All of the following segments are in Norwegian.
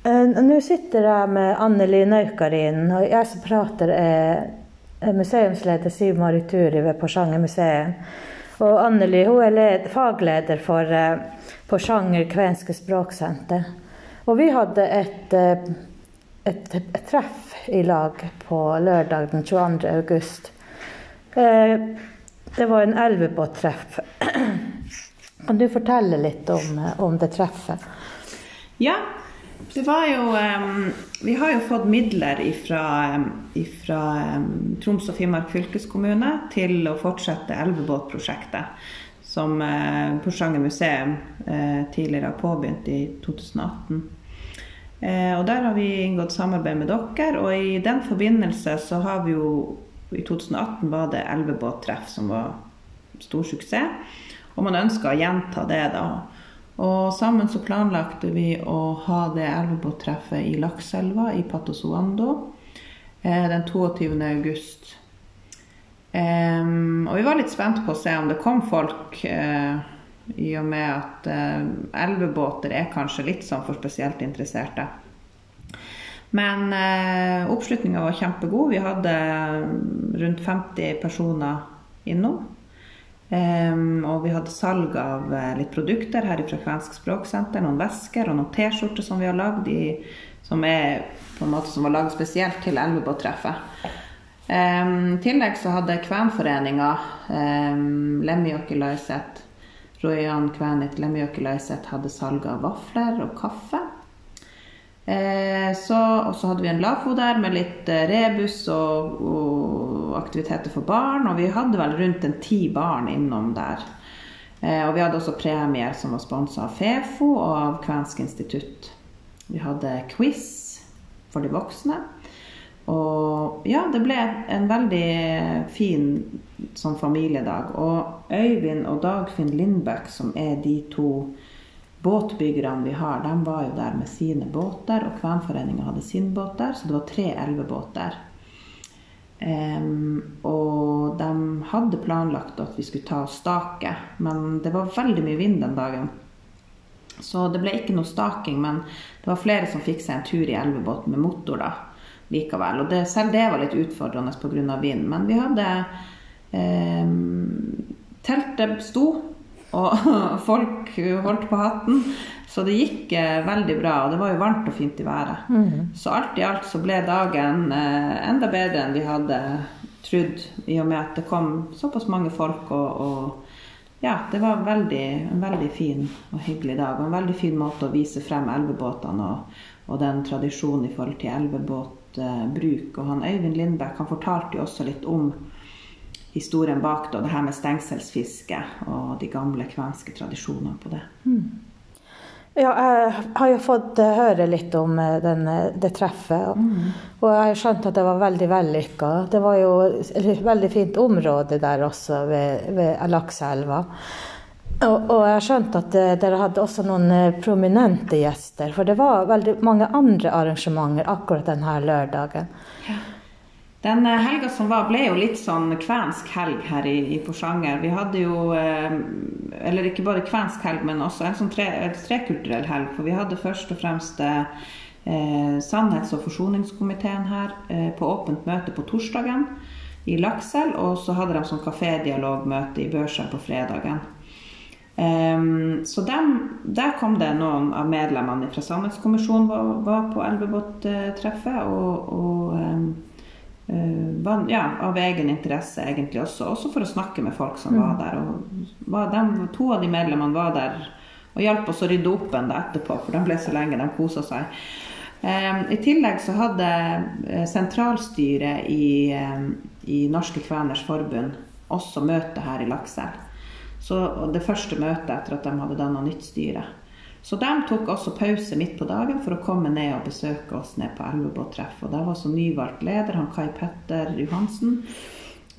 Eh, Nå sitter jeg med Anneli Naukarin, og jeg som prater er er museumsleder Siv Marituri ved Porsanger museum. Og Anneli hun er led, fagleder for på Sjanger kvenske språksenter. Og vi hadde et, eh, et, et treff i lag på lørdag den 22. august. Eh, Det var en elvebåttreff. Kan du fortelle litt om, eh, om det treffet? Ja, det var jo um, Vi har jo fått midler ifra em, Troms og Finnmark fylkeskommune til å fortsette elvebåtprosjektet. Som uh, Porsanger museum uh, tidligere har påbegynt i 2018. Uh, og der har vi inngått samarbeid med dere, og i den forbindelse så har vi jo I 2018 var det elvebåttreff som var stor suksess. Og man ønsker å gjenta det, da. Og sammen så planlagte vi å ha det elvebåttreffet i Lakselva i Patosuando eh, den 22. august. Og vi var litt spent på å se om det kom folk, eh, i og med at eh, elvebåter er kanskje litt sånn for spesielt interesserte. Men eh, oppslutninga var kjempegod. Vi hadde rundt 50 personer innom. Em, og vi hadde salg av uh, litt produkter her fra Kvensk språksenter. Noen vesker og noen T-skjorter som vi har lagd, som er på en måte som var lagd spesielt til Elvebåttreffet. Um, I tillegg så hadde Kvenforeninga, um, Lemmijokkilaiset, Rojan Kvenit Lemmijokkilaiset hadde salg av vafler og kaffe. Eh, så, og så hadde vi en LAFO der med litt eh, rebus og, og aktiviteter for barn. Og vi hadde vel rundt en ti barn innom der. Eh, og vi hadde også premier som var sponsa av Fefo og av Kvensk institutt. Vi hadde quiz for de voksne. Og ja, det ble en veldig fin sånn familiedag. Og Øyvind og Dagfinn Lindbøk, som er de to båtbyggerne vi har, de var jo der med sine båter, og Kvenforeninga hadde sin båt der, så det var tre elvebåter. Um, og de hadde planlagt at vi skulle ta stake, men det var veldig mye vind den dagen. Så det ble ikke noe staking, men det var flere som fikk seg en tur i elvebåt med motor da, likevel. Og det, selv det var litt utfordrende pga. vind. Men vi hadde um, Teltet sto, og folk holdt på hatten. Så det gikk eh, veldig bra, og det var jo varmt og fint i været. Så alt i alt så ble dagen eh, enda bedre enn vi hadde trodd, i og med at det kom såpass mange folk. og, og ja, det var veldig, en veldig fin og hyggelig dag. Og en veldig fin måte å vise frem elvebåtene og, og den tradisjonen i forhold til elvebåtbruk. Og han Øyvind Lindbekk han fortalte jo også litt om historien bak det, det her med stengselsfiske og de gamle kvenske tradisjonene på det. Ja, jeg har jo fått eh, høre litt om eh, den, eh, det treffet. Og, og jeg har skjønt at det var veldig vellykka. Det var jo et veldig fint område der også, ved, ved Lakseelva. Og, og jeg har skjønt at dere hadde også noen prominente gjester. For det var veldig mange andre arrangementer akkurat denne lørdagen. Den eh, helga som var, ble jo litt sånn kvensk helg her i, i Porsanger. Vi hadde jo eh, Eller ikke bare kvensk helg, men også en sånn tre, trekulturell helg. For vi hadde først og fremst eh, Sannhets- og forsoningskomiteen her eh, på åpent møte på torsdagen i Laksel. Og så hadde de sånn kafédialogmøte i Børsa på fredagen. Ehm, så dem, der kom det noen av medlemmene fra Sannhetskommisjonen var, var på Elvebåttreffet. Og, og eh, var, ja, av egen interesse egentlig også. Også for å snakke med folk som var der. Og var, de, to av de medlemmene var der og hjalp oss å rydde opp enda etterpå, for de ble så lenge. De kosa seg. Ehm, I tillegg så hadde eh, sentralstyret i, eh, i Norske Kveners Forbund også møte her i Laksel. Så det første møtet etter at de hadde danna nytt styre. Så de tok også pause midt på dagen for å komme ned og besøke oss ned på Elvebåttreff. Og der var også nyvalgt leder, han Kai Petter Johansen.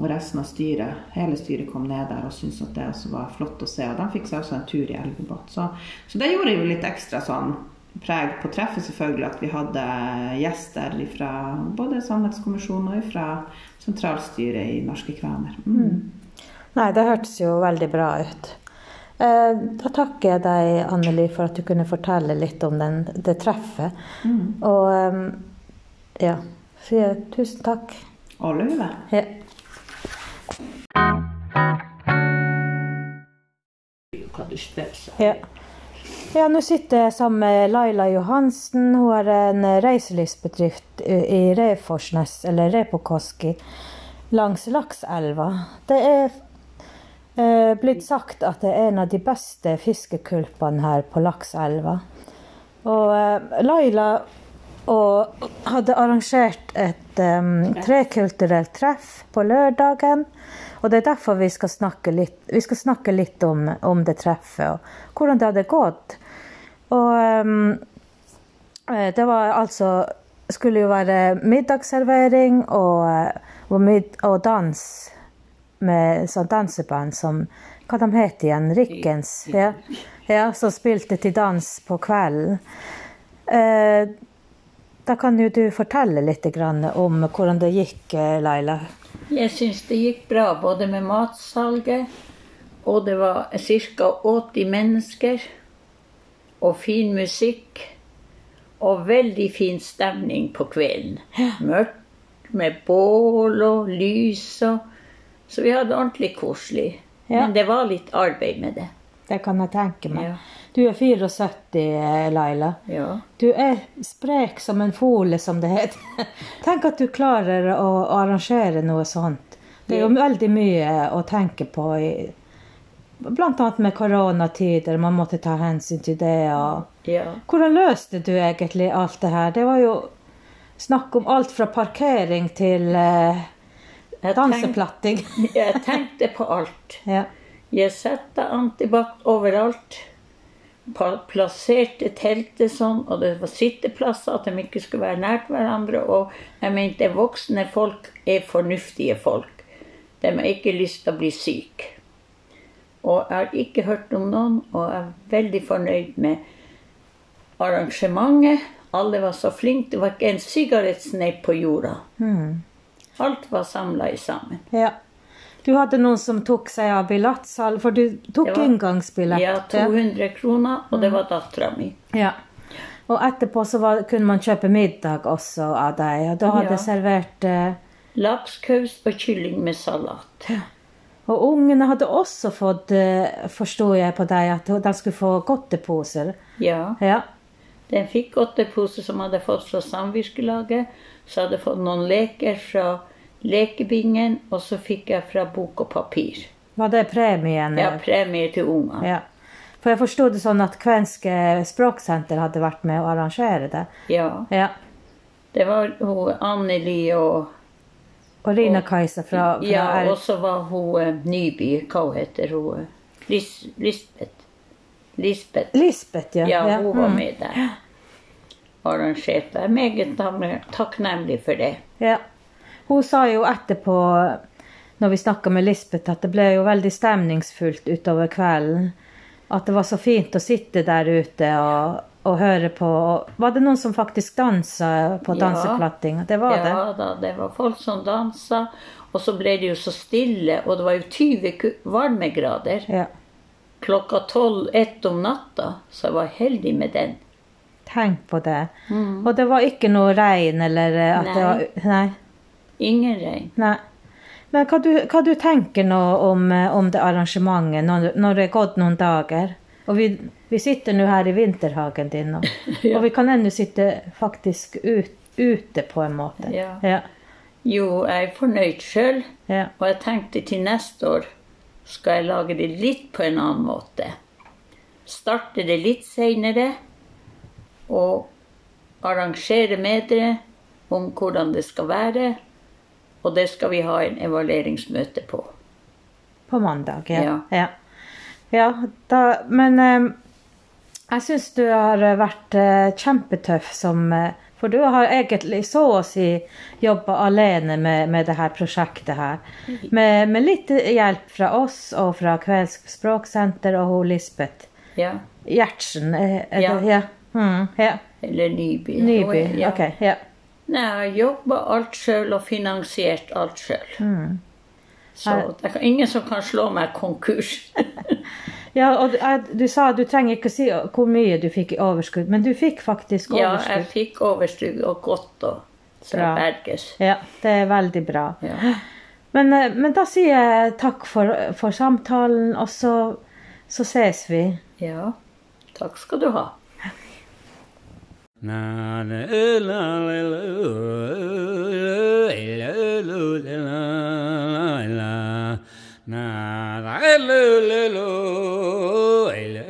Og resten av styret, hele styret kom ned der og syntes at det også var flott å se. Og de fikk seg også en tur i elvebåt. Så, så det gjorde jo litt ekstra sånn preg på treffet, selvfølgelig, at vi hadde gjester fra både Sannhetskommisjonen og fra sentralstyret i Norske Kvener. Mm. Nei, det hørtes jo veldig bra ut. Eh, da takker jeg deg, Anneli, for at du kunne fortelle litt om den, det treffet. Og eh, ja, sier tusen takk. Og løve. Ja. Ja. Ja, nå sitter jeg sammen med Laila Johansen. Hun har en reiselivsbedrift i Reforsnes, eller Repokoski, langs Lakselva. Det er eh, blitt sagt at det er en av de beste fiskekulpene her på Lakselva. Og eh, Laila og hadde arrangert et um, trekulturelt treff på lørdagen. Og det er derfor vi skal snakke litt, skal snakke litt om, om det treffet og hvordan det hadde gått. Og um, det var altså Skulle jo være middagsservering og, og, mid, og dans med sånn danseband som Hva de het igjen? Rikkens? Ja, ja, som spilte til dans på kvelden. Eh, da kan jo du fortelle litt om hvordan det gikk, Laila. Jeg syns det gikk bra, både med matsalget, og det var ca. 80 mennesker, og fin musikk, og veldig fin stemning på kvelden. Mørkt med bål og lys og Så vi hadde ordentlig koselig. Ja. Men det var litt arbeid med det. Det kan jeg tenke meg. Ja. Du er 74, Laila. Ja. Du er sprek som en fole, som det heter. Tenk at du klarer å arrangere noe sånt. Det er jo veldig mye å tenke på, i, blant annet med koronatider. Man måtte ta hensyn til det. Og ja. hvordan løste du egentlig alt det her? Det var jo snakk om alt fra parkering til eh, danseplatting. Jeg tenkte på alt. ja. Jeg satte antibac overalt. Plasserte teltet sånn, og det var sitteplasser, at de ikke skulle være nært hverandre. Og jeg mente voksne folk er fornuftige folk. De har ikke lyst til å bli syke. Og jeg har ikke hørt om noen, og jeg er veldig fornøyd med arrangementet. Alle var så flinke. Det var ikke en sigarettsneip på jorda. Alt var samla sammen. ja. Du hadde noen som tok seg av billettsalg, for du tok inngangsbillett. Ja, 200 kroner, og det var dattera mi. Ja. Og etterpå så var, kunne man kjøpe middag også av deg, og du hadde Ja. servert eh, Lakskaus og kylling med salat. Og ungene hadde også fått, eh, forsto jeg på deg, at de skulle få godteposer. Ja. Ja. De fikk godteposer som hadde fått fra samvirkelaget. Så hadde fått noen leker fra lekebingen, og så fikk jeg fra Bok og Papir. Var det premien? Ja, premie til unger. Ja. For jeg forsto det sånn at Kvenske språksenter hadde vært med å arrangere det. Ja. Ja. Det var hun Anneli og Og Rina Kajsa fra, fra Ja, og så var hun eh, Nyby. Hva heter hun? Lis, Lisbeth. Lisbeth. Lisbeth, ja. Ja, hun var Mm. med der. Arrangerte. Jeg er meget takknemlig for det. Ja. Hun sa jo etterpå, når vi snakka med Lisbeth, at det ble jo veldig stemningsfullt utover kvelden. At det var så fint å sitte der ute og, og høre på. Var det noen som faktisk dansa på danseplatting? Det var det. Ja da, det var folk som dansa. Og så ble det jo så stille, og det var jo 20 varmegrader. Ja. Klokka 12-1 om natta, så jeg var heldig med den. Tenk på det. Og det var ikke noe regn eller at nei. det var Nei. Ingen regn. nei. Men hva du, hva du tenker nå om, eh, om det arrangementet når, når det er gått noen dager? Og vi, vi sitter nå her i vinterhagen din, og, og vi kan ennå sitte faktisk ut, ute på en måte. Ja. Ja. Jo, jeg er fornøyd sjøl, ja. og jeg tenkte til neste år skal jeg lage det litt på en annen måte. Starte det litt seinere og arrangere med dere om hvordan det skal være. Og det skal vi ha en evalueringsmøte på. På mandag, ja. Ja. ja. da, men eh, jeg syns du har vært eh, kjempetøff som eh, For du har egentlig så å si jobba alene med, med dette prosjektet her. Med, med litt hjelp fra oss og fra Kvensk språksenter og hun Lisbeth Ja. Gjertsen. Er, er Ja. det, ja. Mm, ja. Eller Nyby. Nyby. Ok. Ja. Nei, jeg jobba alt sjøl og finansiert alt sjøl. Mm. Så det er ingen som kan slå meg konkurs. ja og du, du sa du trenger ikke si hvor mye du fikk i overskudd, men du fikk faktisk overskudd? ja, jeg fikk overskudd og godt, og fra berges. Ja, det er veldig bra. Ja. Men, eh, men da sier jeg takk for, for samtalen, og så, så ses vi. ja. Takk skal du ha. Na na la la la la la la la